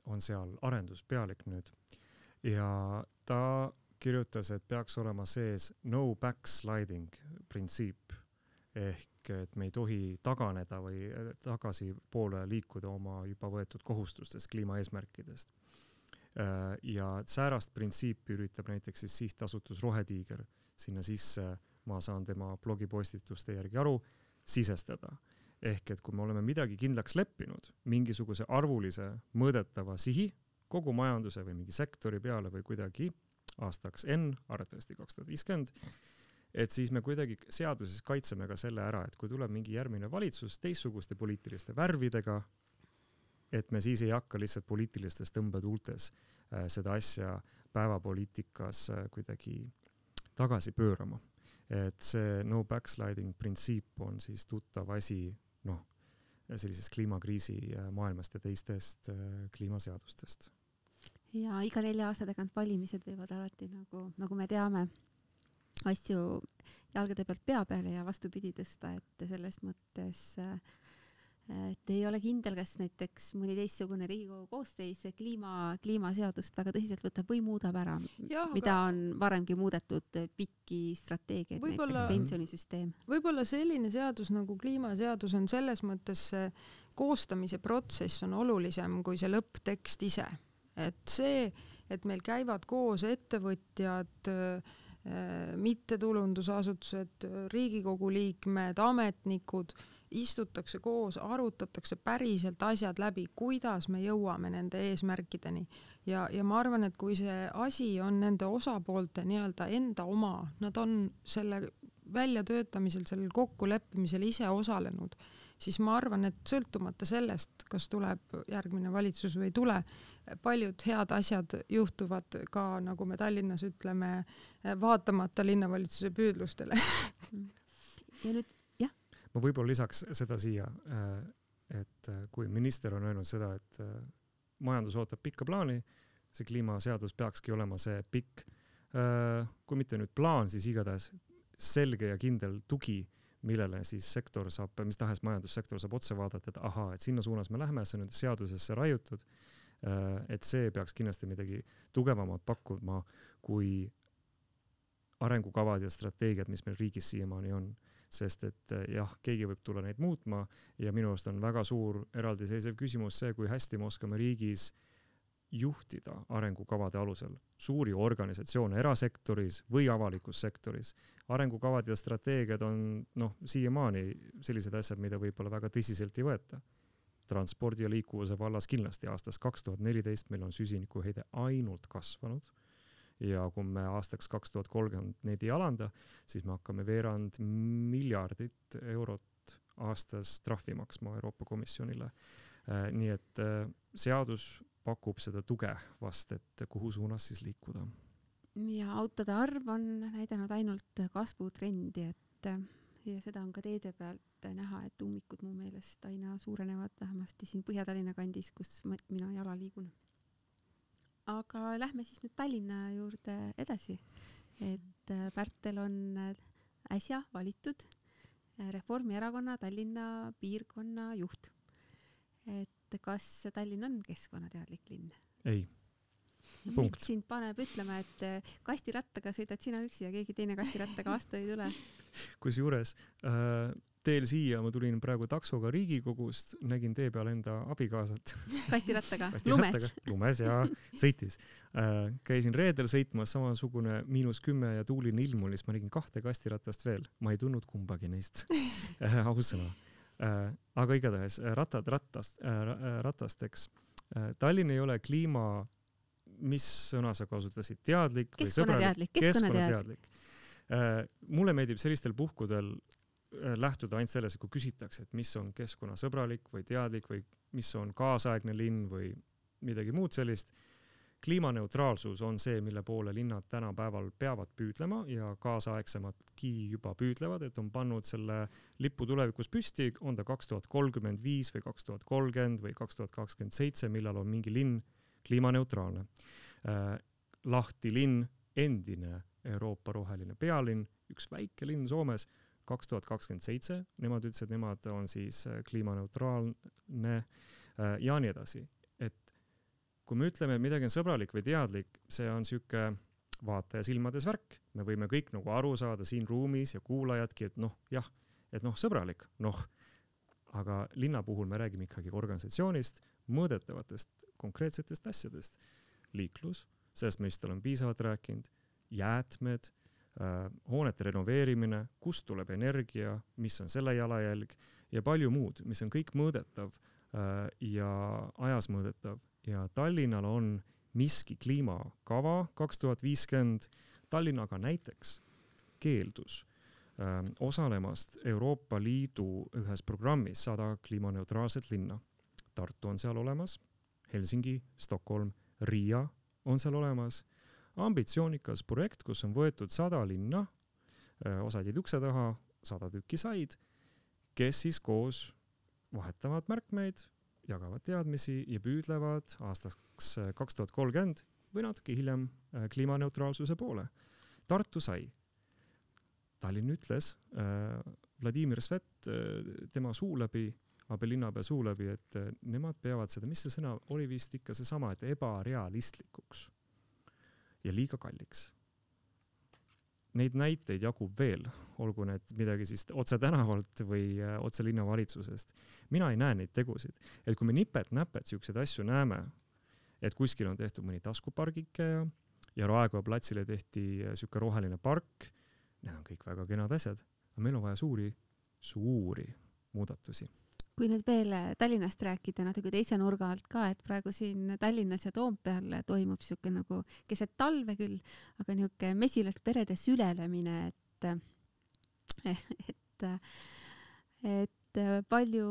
on seal arenduspealik nüüd ja ta kirjutas, et peaks olema sees no backsliding printsiip ehk et me ei tohi taganeda või tagasipoole liikuda oma juba võetud kohustustest, kliimaeesmärkidest. ja säärast printsiipi üritab näiteks siis sihtasutus Rohetiiger sinna sisse ma saan tema blogipostituste järgi aru, sisestada. ehk et kui me oleme midagi kindlaks leppinud, mingisuguse arvulise mõõdetava sihi kogu majanduse või mingi sektori peale või kuidagi aastaks N, arvatavasti kaks tuhat viiskümmend, et siis me kuidagi seaduses kaitseme ka selle ära, et kui tuleb mingi järgmine valitsus teistsuguste poliitiliste värvidega, et me siis ei hakka lihtsalt poliitilistes tõmbetuultes äh, seda asja päevapoliitikas äh, kuidagi tagasi pöörama et see no backsliding printsiip on siis tuttav asi, noh, sellisest kliimakriisi maailmast ja teistest äh, kliimaseadustest. ja iga nelja aasta tagant valimised võivad alati nagu, nagu me teame, asju jalgade pealt pea peale ja vastupidi tõsta, et selles mõttes äh, et ei ole kindel, kas näiteks mõni teistsugune Riigikogu koosseis kliima, kliimaseadust väga tõsiselt võtab või muudab ära, mida on varemgi muudetud, pikki strateegiaid, näiteks pensionisüsteem. võib-olla selline seadus nagu kliimaseadus on selles mõttes see koostamise protsess on olulisem kui see lõpptekst ise. et see, et meil käivad koos ettevõtjad äh, mittetulundusasutused, Riigikogu liikmed, ametnikud istutakse koos, arutatakse päriselt asjad läbi, kuidas me jõuame nende eesmärkideni. ja, ja ma arvan, et kui see asi on nende osapoolte nii-öelda enda oma, nad on selle väljatöötamisel, sellel kokkuleppimisel ise osalenud, siis ma arvan, et sõltumata sellest, kas tuleb järgmine valitsus või ei tule, paljud head asjad juhtuvad ka, nagu me Tallinnas ütleme, vaatamata linnavalitsuse püüdlustele. Ja nüüd ma võib-olla lisaks seda siia, äh, et äh, kui minister on öelnud seda, et äh, majandus ootab pikka plaani, see kliimaseadus peakski olema see pikk, kui mitte nüüd plaan, siis igatahes selge ja kindel tugi, millele siis sektor saab, mis tahes majandussektor saab otsa vaadata, et ahaa, et sinna suunas me läheme, see on nüüd seadusesse raiutud. Et see peaks kindlasti midagi tugevamat pakkuma kui arengukavad ja strateegiad, mis meil riigis siiamaani on sest et eh, jah, keegi võib tulla neid muutma ja minu arust on väga suur eraldiseisev küsimus see, kui hästi me oskame riigis juhtida arengukavade alusel suuri organisatsioone erasektoris või avalikus sektoris. arengukavad ja strateegiad on noh, siiamaani sellised asjad, mida võib-olla väga tõsiselt ei võeta. Transpordi ja liikuvuse vallas kindlasti aastast kaks tuhat neliteist meil on süsinikuheide ainult kasvanud ja kui me aastaks kaks tuhat kolmkümmend neid ei alanda, siis me hakkame veerand miljardit eurot aastas trahvi maksma Euroopa Komisjonile. Äh, nii et äh, seadus pakub seda tuge vast, et kuhu suunas siis liikuda. ja autode arv on näidanud ainult kasvutrendi, et ja seda on ka teede pealt et näha, et ummikud mu meelest aina suurenevad, vähemasti siin Põhja-Tallinna kandis, kus ma, mina jala liigun. aga lähme siis nüüd Tallinna juurde edasi. et äh, Pärtel on äh, äsja valitud äh, Reformierakonna Tallinna piirkonna juht. et kas Tallinn on keskkonnateadlik linn? ei punkt. sind paneb ütlema, et kastirattaga sõidad sina üksi ja keegi teine kastirattaga vastu ei tule. kusjuures äh, teel siia ma tulin praegu taksoga Riigikogust, nägin tee peal enda abikaasat kastirattaga, lumes. lumes ja sõitis äh,. käisin reedel sõitmas, samasugune miinus kümme ja tuuline ilm oli, siis ma nägin kahte kastiratast veel, ma ei tundnud kumbagi neist äh, ausõna äh,. aga igatahes rattad ratast äh,, ratasteks. Tallinn ei ole kliima mis sõna sa kasutasid, teadlik või sõbralik? keskkonnateadlik. Äh, mulle meeldib sellistel puhkudel lähtuda ainult selles, kui küsitakse, et mis on keskkonnasõbralik või teadlik või mis on kaasaegne linn või midagi muud sellist. kliimaneutraalsus on see, mille poole linnad tänapäeval peavad püüdlema ja kaasaegsemadki juba püüdlevad, et on pannud selle lipu tulevikus püsti, on ta kaks tuhat kolmkümmend viis või kaks tuhat kolmkümmend või kaks tuhat kakskümmend seitse, millal on mingi linn kliimaneutraalne äh,. Lahti linn, endine Euroopa roheline pealinn, üks väike linn Soomes, kaks tuhat kakskümmend seitse, nemad ütlesid, nemad on siis äh, kliimaneutraalne äh, ja nii edasi. et kui me ütleme, et midagi on sõbralik või teadlik, see on sihuke vaataja silmades värk, me võime kõik nagu aru saada siin ruumis ja kuulajadki, et noh, jah, et noh, sõbralik, noh, aga linna puhul me räägime ikkagi organisatsioonist, mõõdetavatest konkreetsetest asjadest. liiklus, sellest me vist oleme piisavalt rääkinud, jäätmed hoonete renoveerimine, kust tuleb energia, mis on selle jalajälg ja palju muud, mis on kõik mõõdetav äh, ja ajas mõõdetav ja Tallinnal on miski kliimakava kaks tuhat viiskümmend, Tallinn aga näiteks keeldus äh, osalemast Euroopa Liidu ühes programmis Sada kliimaneutraalset linna. Tartu on seal olemas Helsingi, Stockholm, Riia on seal olemas. Ambitsioonikas projekt, kus on võetud sada linna, osad jäid ukse taha, sada tükki said, kes siis koos vahetavad märkmeid, jagavad teadmisi ja püüdlevad aastaks kaks tuhat kolmkümmend või natuke hiljem kliimaneutraalsuse poole. Tartu sai. Tallinn ütles äh,, Vladimir Svet äh, tema suu läbi Abe linnapea suu läbi, et eh, nemad peavad seda, mis see sõna oli vist ikka seesama, et ebarealistlikuks ja liiga kalliks. Neid näiteid jagub veel, olgu need midagi siis otse tänavalt või eh, otse linnavalitsusest. mina ei näe neid tegusid, et kui me nipet-näpet siukseid asju näeme, et kuskil on tehtud mõni taskupargike ja, ja Raekoja platsile tehti eh, siuke roheline park, need on kõik väga kenad asjad, aga meil on vaja suuri, suuri muudatusi kui nüüd veel äh, Tallinnast rääkida natuke teise nurga alt ka, et praegu siin Tallinnas ja Toompeal toimub siuke nagu keset talve küll, aga niuke mesilaste perede sülelemine, et, et, et et palju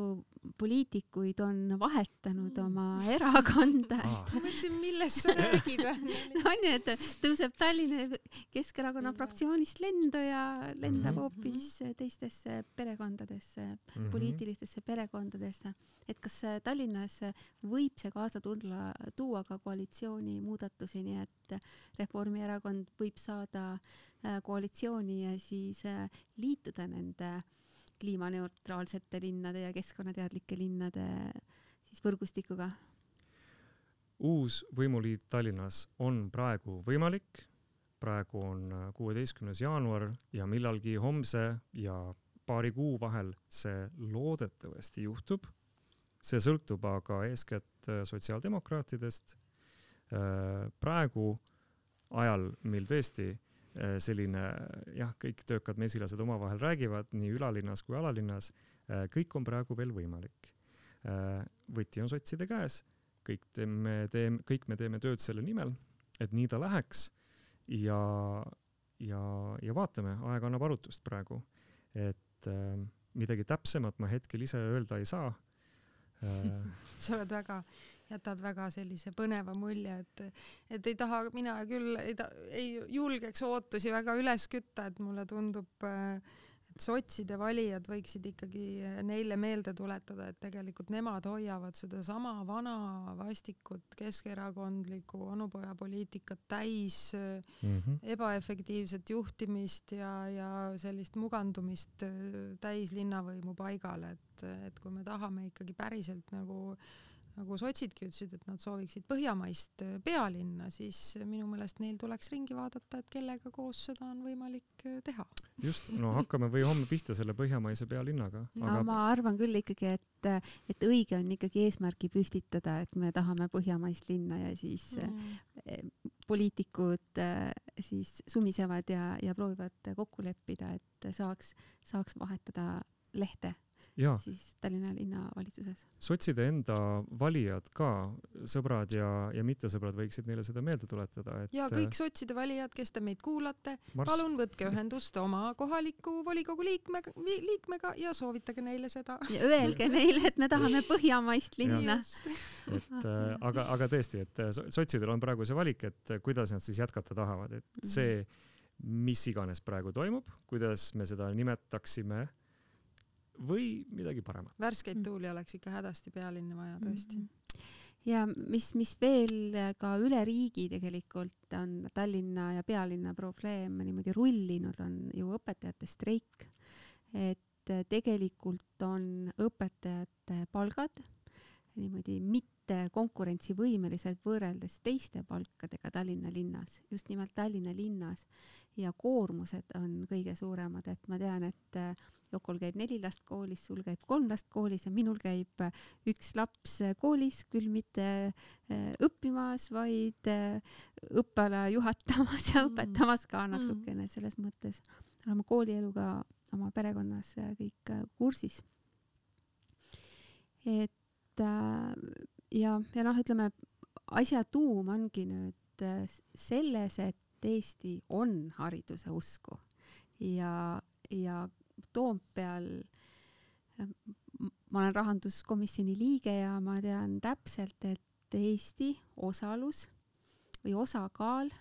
poliitikuid on vahetanud mm. oma erakonda ah.. ma mõtlesin, millest sa räägid on ju, et tõuseb Tallinna Keskerakonna fraktsioonist lendu ja lendab mhm. hoopis mm -hmm. teistesse perekondadesse mm, -hmm. poliitilistesse perekondadesse. et kas Tallinnas võib see kaasa tulla, tuua ka koalitsiooni muudatusi, nii et Reformierakond võib saada äh, koalitsiooni ja siis äh, liituda nende äh, kliimaneutraalsete linnade ja keskkonnateadlike linnade siis võrgustikuga? uus võimuliit Tallinnas on praegu võimalik. praegu on kuueteistkümnes jaanuar ja millalgi homse ja paari kuu vahel see loodetavasti juhtub. see sõltub aga eeskätt sotsiaaldemokraatidest. praegu ajal, mil tõesti Äh, selline jah, kõik töökad mesilased omavahel räägivad nii ülalinnas kui alalinnas. Äh, kõik on praegu veel võimalik. Äh, võti on sotside käes, kõik teeme, teeme, kõik me teeme tööd selle nimel, et nii ta läheks ja, ja, ja vaatame, aeg annab arutust praegu. et äh, midagi täpsemat ma hetkel ise öelda ei saa äh, sa oled väga jätad väga sellise põneva mulje, et, et ei taha, mina küll ei, ta, ei julgeks ootusi väga üles kütta, et mulle tundub, et sotside valijad võiksid ikkagi neile meelde tuletada, et tegelikult nemad hoiavad sedasama vana vastikut keskerakondlikku onupojapoliitikat täis mm -hmm. ebaefektiivset juhtimist ja, ja sellist mugandumist täis linnavõimu paigal, et, et kui me tahame ikkagi päriselt nagu äh, nagu sotsidki ütlesid, et nad sooviksid põhjamaist äh, pealinna, siis minu meelest neil tuleks ringi vaadata, et kellega koos seda on võimalik äh, teha. just, no hakkame või homme pihta selle põhjamaise pealinnaga. no aga... ma arvan küll ikkagi, et, et õige on ikkagi eesmärgi püstitada, et me tahame põhjamaist linna ja siis mm. poliitikud siis sumisevad ja, ja proovivad kokku leppida, et saaks, saaks vahetada lehte siis Tallinna linnavalitsuses. sotside enda valijad ka, sõbrad ja, ja mittesõbrad võiksid neile seda meelde tuletada, et ja kõik sotside valijad, kes te meid kuulate Marss..., palun võtke ühendust oma kohaliku volikogu liikmega, liikmega ja soovitage neile seda. ja öelge neile, et me tahame põhjamaist linna. et äh, aga, aga tõesti, et äh, sotsidel on praegu see valik, et kuidas nad siis jätkata tahavad, et mhm. see, mis iganes praegu toimub, kuidas me seda nimetaksime või midagi paremat. värskeid mm. tuuli oleks ikka hädasti pealinna vaja tõesti mm. -hmm. ja mis, mis veel ka üle riigi tegelikult on Tallinna ja pealinna probleem niimoodi rullinud, on ju õpetajate streik. et tegelikult on õpetajate palgad niimoodi mitte konkurentsivõimelised võrreldes teiste palkadega Tallinna linnas, just nimelt Tallinna linnas ja koormused on kõige suuremad, et ma tean, et Jokol käib neli last koolis, sul käib kolm last koolis ja minul käib äh, üks laps äh, koolis, küll mitte äh, õppimas, vaid õppeala juhatamas ja mm. õpetamas ka mm. natukene selles mõttes. oleme koolieluga oma perekonnas kõik kursis. et ja, ja noh, ütleme asja tuum ongi nüüd selles, et Eesti on hariduse usku. Ja, ja Toompeal ma olen rahanduskomisjoni liige ja ma tean täpselt, et Eesti osalus või osakaal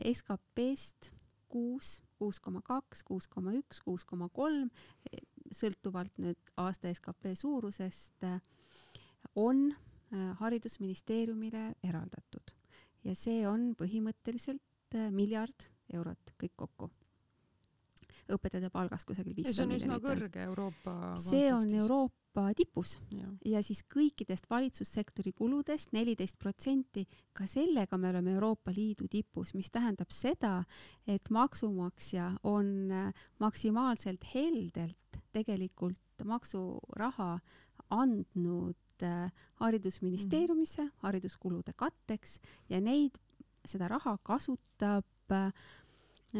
SKP-st kuus, kuus koma kaks, kuus koma üks, kuus koma kolm, sõltuvalt nüüd aasta skp suurusest, on äh, haridusministeeriumile eraldatud. Ja see on põhimõtteliselt äh, miljard eurot kõik kokku. Õpetajate palgast kusagil miljonit. see on üsna kõrge Euroopa see on Euroopa tipus. Ja, ja siis kõikidest valitsussektori kuludest neliteist protsenti, ka sellega me oleme Euroopa Liidu tipus, mis tähendab seda, et maksumaksja on äh, maksimaalselt heldelt tegelikult maksuraha andnud äh, haridusministeeriumisse -hmm. hariduskulude katteks ja neid, seda raha kasutab äh,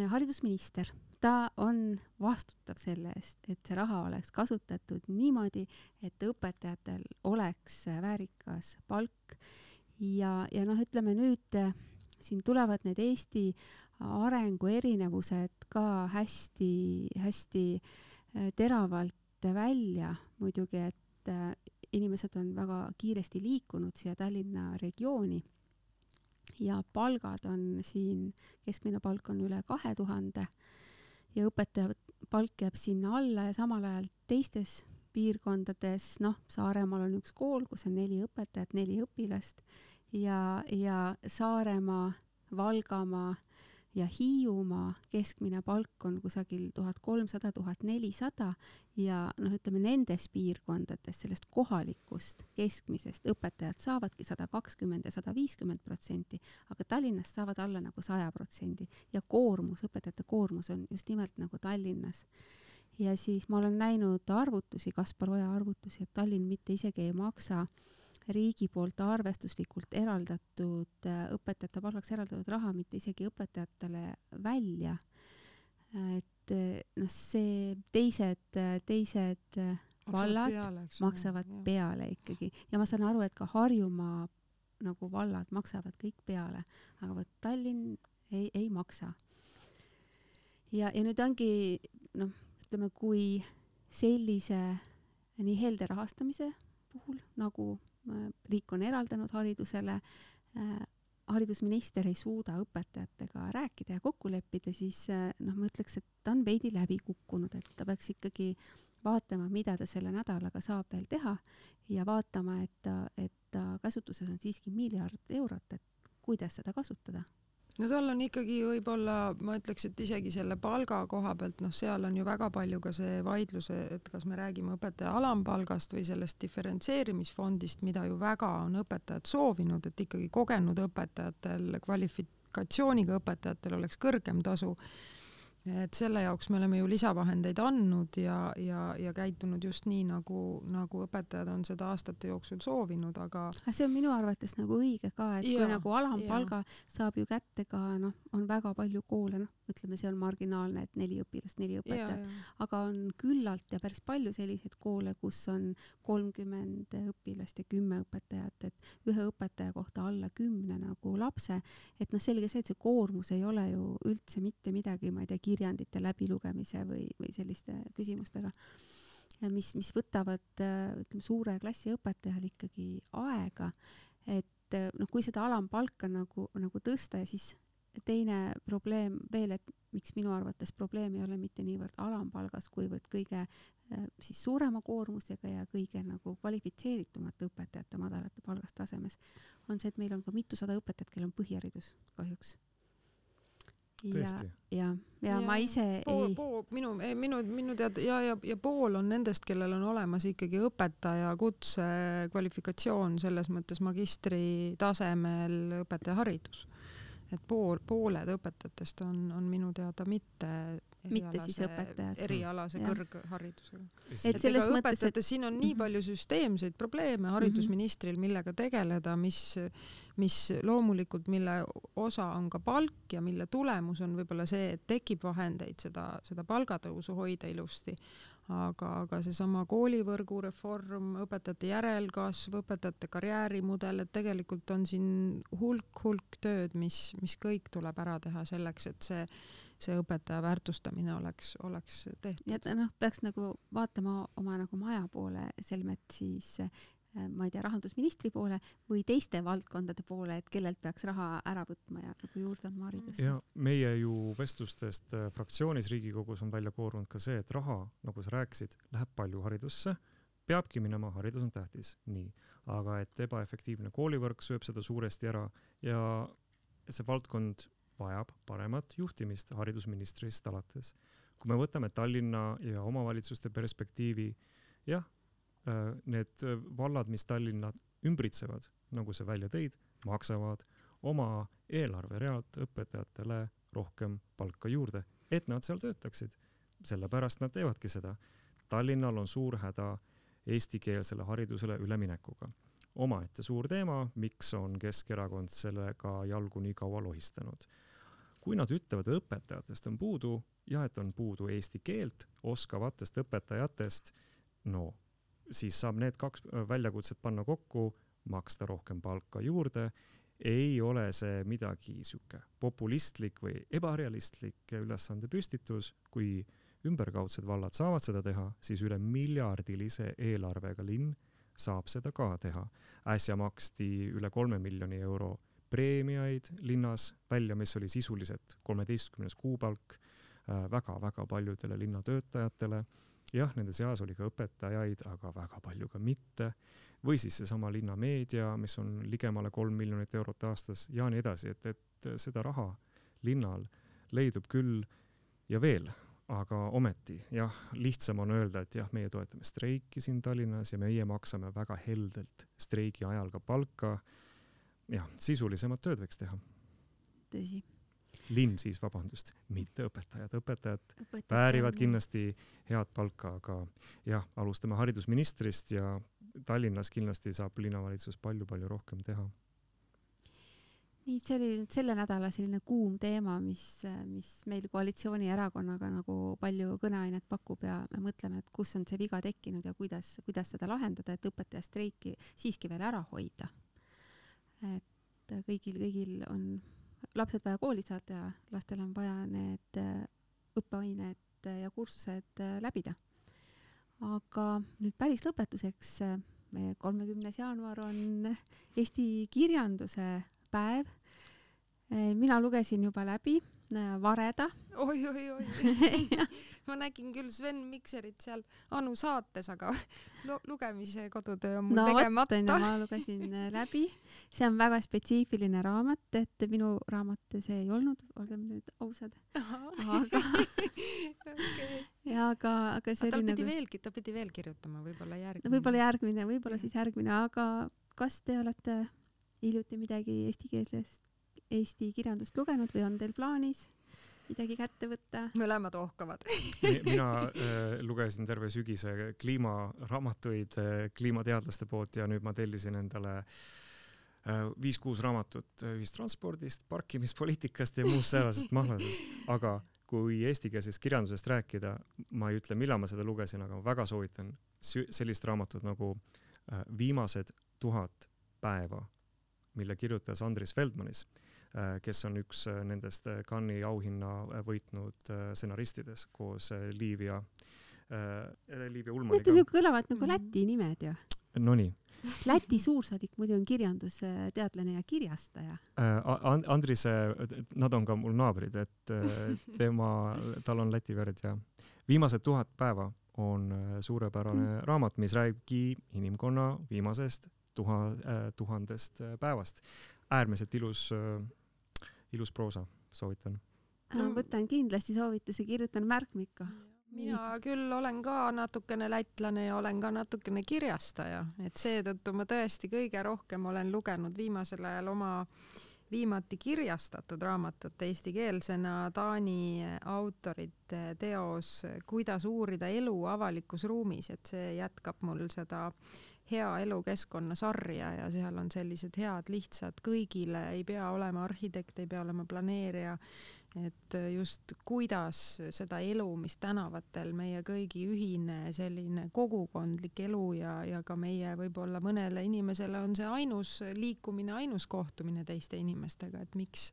haridusminister ta on vastutav selle eest, et see raha oleks kasutatud niimoodi, et õpetajatel oleks väärikas palk ja, ja noh, ütleme nüüd siin tulevad need Eesti arengu erinevused ka hästi-hästi äh, teravalt välja muidugi, et äh, inimesed on väga kiiresti liikunud siia Tallinna regiooni ja palgad on siin, keskmine palk on üle kahe tuhande ja õpetaja palk jääb sinna alla ja samal ajal teistes piirkondades, noh, Saaremaal on üks kool, kus on neli õpetajat, neli õpilast ja, ja Saaremaa, Valgamaa ja Hiiumaa keskmine palk on kusagil tuhat kolmsada, tuhat nelisada ja noh, ütleme nendes piirkondades sellest kohalikust keskmisest õpetajad saavadki sada kakskümmend ja sada viiskümmend protsenti, aga Tallinnas saavad alla nagu saja protsendi ja koormus, õpetajate koormus on just nimelt nagu Tallinnas. ja siis ma olen näinud arvutusi, Kaspar Oja arvutusi, et Tallinn mitte isegi ei maksa äh, riigi poolt arvestuslikult eraldatud, äh, õpetajate palgaks eraldatud raha mitte isegi õpetajatele välja. et äh, noh, see teised, teised vallad peale, maksavad jah. peale ikkagi ja ma saan aru, et ka Harjumaa nagu vallad maksavad kõik peale, aga vot Tallinn ei, ei maksa. ja, ja nüüd ongi noh, ütleme, kui sellise nii helde rahastamise puhul, nagu riik on eraldanud haridusele, äh, haridusminister ei suuda õpetajatega rääkida ja kokku leppida, siis äh, noh, ma ütleks, et ta on veidi läbi kukkunud, et ta peaks ikkagi vaatama, mida ta selle nädalaga saab veel teha ja vaatama, et ta, et ta käsutuses on siiski miljard eurot, et kuidas seda kasutada no tal on ikkagi võib-olla, ma ütleks, et isegi selle palga koha pealt, noh, seal on ju väga palju ka see vaidlus, et kas me räägime õpetaja alampalgast või sellest diferentseerimisfondist, mida ju väga on õpetajad soovinud, et ikkagi kogenud õpetajatel, kvalifikatsiooniga õpetajatel oleks kõrgem tasu et selle jaoks me oleme ju lisavahendeid andnud ja, ja, ja käitunud just nii, nagu, nagu õpetajad on seda aastate jooksul soovinud, aga. see on minu arvates nagu õige ka, et ja, kui nagu alampalga saab ju kätte ka noh, on väga palju koole, noh, ütleme, see on marginaalne, et neli õpilast, neli õpetajat, aga on küllalt ja päris palju selliseid koole, kus on kolmkümmend õpilast ja kümme õpetajat, et ühe õpetaja kohta alla kümne nagu lapse, et noh, selge see, et see koormus ei ole ju üldse mitte midagi, ma ei tea, kirjandite läbilugemise või, või selliste küsimustega mis, mis võtavad ütleme suure klassi õpetajal ikkagi aega, et noh, kui seda alampalka nagu, nagu tõsta ja siis teine probleem veel, et miks minu arvates probleem ei ole mitte niivõrd alampalgas, kuivõrd kõige siis suurema koormusega ja kõige nagu kvalifitseeritumate õpetajate madalate palgastasemes, on see, et meil on ka mitusada õpetajat, kellel on põhiharidus kahjuks. Ja, ja, ja, ja ma ise pool, ei pool, minu, minu, minu teada ja, ja, ja pool on nendest, kellel on olemas ikkagi õpetaja kutsekvalifikatsioon, selles mõttes magistri tasemel õpetajaharidus. Et pool, pooled õpetajatest on, on minu teada mitte mitte siis õpetajad. erialase ja. kõrgharidusega. et, et selles mõttes, et siin on nii mhm. palju süsteemseid probleeme haridusministril, millega tegeleda, mis, mis loomulikult, mille osa on ka palk ja mille tulemus on võib-olla see, et tekib vahendeid seda, seda palgatõusu hoida ilusti, aga, aga seesama koolivõrgu reform, õpetajate järelkasv, õpetajate karjäärimudel, et tegelikult on siin hulk-hulk tööd, mis, mis kõik tuleb ära teha selleks, et see, see õpetaja väärtustamine oleks, oleks tehtud. ja noh, peaks nagu vaatama oma nagu maja poole selmet siis Äh, ma ei tea, rahandusministri poole või teiste valdkondade poole, et kellelt peaks raha ära võtma ja nagu juurde andma haridusse. ja meie ju vestlustest äh, fraktsioonis Riigikogus on välja koorunud ka see, et raha, nagu sa rääkisid, läheb palju haridusse, peabki minema, haridus on tähtis, nii, aga et ebaefektiivne koolivõrk sööb seda suuresti ära ja see valdkond vajab paremat juhtimist haridusministrist alates. kui me võtame Tallinna ja omavalitsuste perspektiivi, jah Äh, need äh, vallad, mis Tallinna ümbritsevad, nagu sa välja tõid, maksavad oma eelarverealt õpetajatele rohkem palka juurde, et nad seal töötaksid. sellepärast nad teevadki seda. Tallinnal on suur häda eestikeelsele haridusele üleminekuga. omaette suur teema, miks on Keskerakond sellega jalgu nii kaua lohistanud. Kui nad ütlevad, õpetajatest on puudu ja et on puudu eesti keelt oskavatest õpetajatest, no siis saab need kaks äh, väljakutset panna kokku, maksta rohkem palka juurde. ei ole see midagi sihuke populistlik või ebarealistlik ülesande püstitus, kui ümberkaudsed vallad saavad seda teha, siis üle miljardilise eelarvega linn saab seda ka teha. äsja maksti üle kolme miljoni euro preemiaid linnas välja, mis oli sisuliselt kolmeteistkümnes kuupalk väga-väga äh, paljudele linnatöötajatele jah, nende seas oli ka õpetajaid, aga väga palju ka mitte. või siis seesama linnameedia, mis on ligemale kolm miljonit eurot aastas ja nii edasi, et, et seda raha linnal leidub küll ja veel, aga ometi jah, lihtsam on öelda, et jah, meie toetame streiki siin Tallinnas ja meie maksame väga heldelt streigi ajal ka palka. Jah, sisulisemat tööd võiks teha. tõsi linn siis, vabandust, mitte õpetajad, õpetajad Õpetajad väärivad kindlasti head palka, aga jah, alustame haridusministrist ja Tallinnas kindlasti saab linnavalitsus palju-palju rohkem teha. nii, see oli nüüd selle nädala selline kuum teema, mis, mis meil koalitsioonierakonnaga nagu palju kõneainet pakub ja me mõtleme, et kus on see viga tekkinud ja kuidas, kuidas seda lahendada, et õpetajastreiki siiski veel ära hoida. Et kõigil, kõigil on lapsed vaja kooli saada ja lastel on vaja need äh, õppeained ja kursused äh, läbida. aga nüüd päris lõpetuseks, meie kolmekümnes jaanuar on Eesti kirjanduse päev. mina lugesin juba läbi äh, Vareda. oi, oi, oi. ma nägin küll Sven Mikserit seal Anu saates, aga lu- lugemise kodutöö on mul no tegemata onju, ma lugesin äh, läbi. see on väga spetsiifiline raamat, et minu raamat see ei olnud, olgem nüüd ausad. aga, okay.. ja aga, aga see aga tal pidi nagu, veelgi, ta pidi veel kirjutama, võib-olla järgmine. võib-olla järgmine, võib-olla siis järgmine, aga kas te olete hiljuti midagi eestikeelsest, eesti kirjandust lugenud või on teil plaanis midagi kätte võtta? mõlemad ohkavad. mina äh, lugesin terve sügise kliimaraamatuid äh, kliimateadlaste poolt ja nüüd ma tellisin endale äh, viis-kuus raamatut äh, ühistranspordist, parkimispoliitikast ja muust säärasest mahlasest, aga kui eestikeelsest kirjandusest rääkida, ma ei ütle, millal ma seda lugesin, aga ma väga soovitan sellist raamatut nagu äh, Viimased tuhat päeva, mille kirjutas Andris Feldmanis, kes on üks äh, nendest äh, Cannes'i auhinna äh, võitnud äh, stsenaristidest koos äh, Liiv ja äh, Liiv ja Need Ulmaniga on ju. kõlavad nagu. Läti nimed ju. Nonii Läti suursaadik muidu on kirjandusteadlane ja kirjastaja. äh,, Andrise, nad on ka mul naabrid, et äh, tema, tal on Läti verd ja viimased tuhat päeva on äh, suurepärane raamat, mis räägibki inimkonna viimasest tuha- äh,, tuhandest äh, päevast. äärmiselt ilus äh,, ilus proosa, soovitan. No- võtan kindlasti soovituse, kirjutan märkmikku. mina küll olen ka natukene lätlane ja olen ka natukene kirjastaja, et seetõttu ma tõesti kõige rohkem olen lugenud viimasel ajal oma viimati kirjastatud raamatut eestikeelsena Taani autorite teos Kuidas uurida elu avalikus ruumis, et see jätkab mul seda hea elukeskkonna sarja ja seal on sellised head lihtsad kõigile, ei pea olema arhitekt, ei pea olema planeerija, et just kuidas seda elu, mis tänavatel meie kõigi ühine selline kogukondlik elu ja, ja ka meie võib-olla mõnele inimesele on see ainus liikumine, ainus kohtumine teiste inimestega, et miks,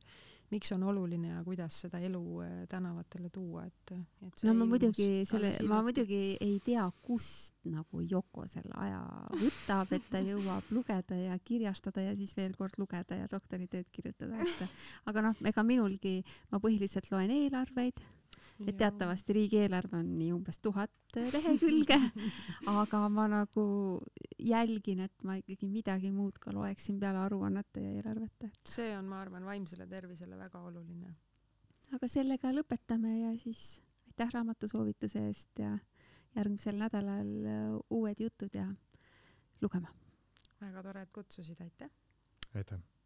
miks on oluline ja kuidas seda elu eh, tänavatele tuua, et, et no ma muidugi selle ma muidugi ei tea, kust nagu Yoko selle aja võtab, et ta jõuab lugeda ja kirjastada ja siis veel kord lugeda ja doktoritööd kirjutada, et aga noh, ega minulgi, ma põhiliselt loen eelarveid, et teatavasti riigieelarve on nii umbes tuhat lehekülge, aga ma nagu jälgin, et ma ikkagi midagi muud ka loeksin peale aruannete ja eelarvete. see on, ma arvan, vaimsele tervisele väga oluline. aga sellega lõpetame ja siis aitäh raamatusoovituse eest ja järgmisel nädalal äh, uued jutud ja lugema. väga tore, et kutsusid, aitäh! aitäh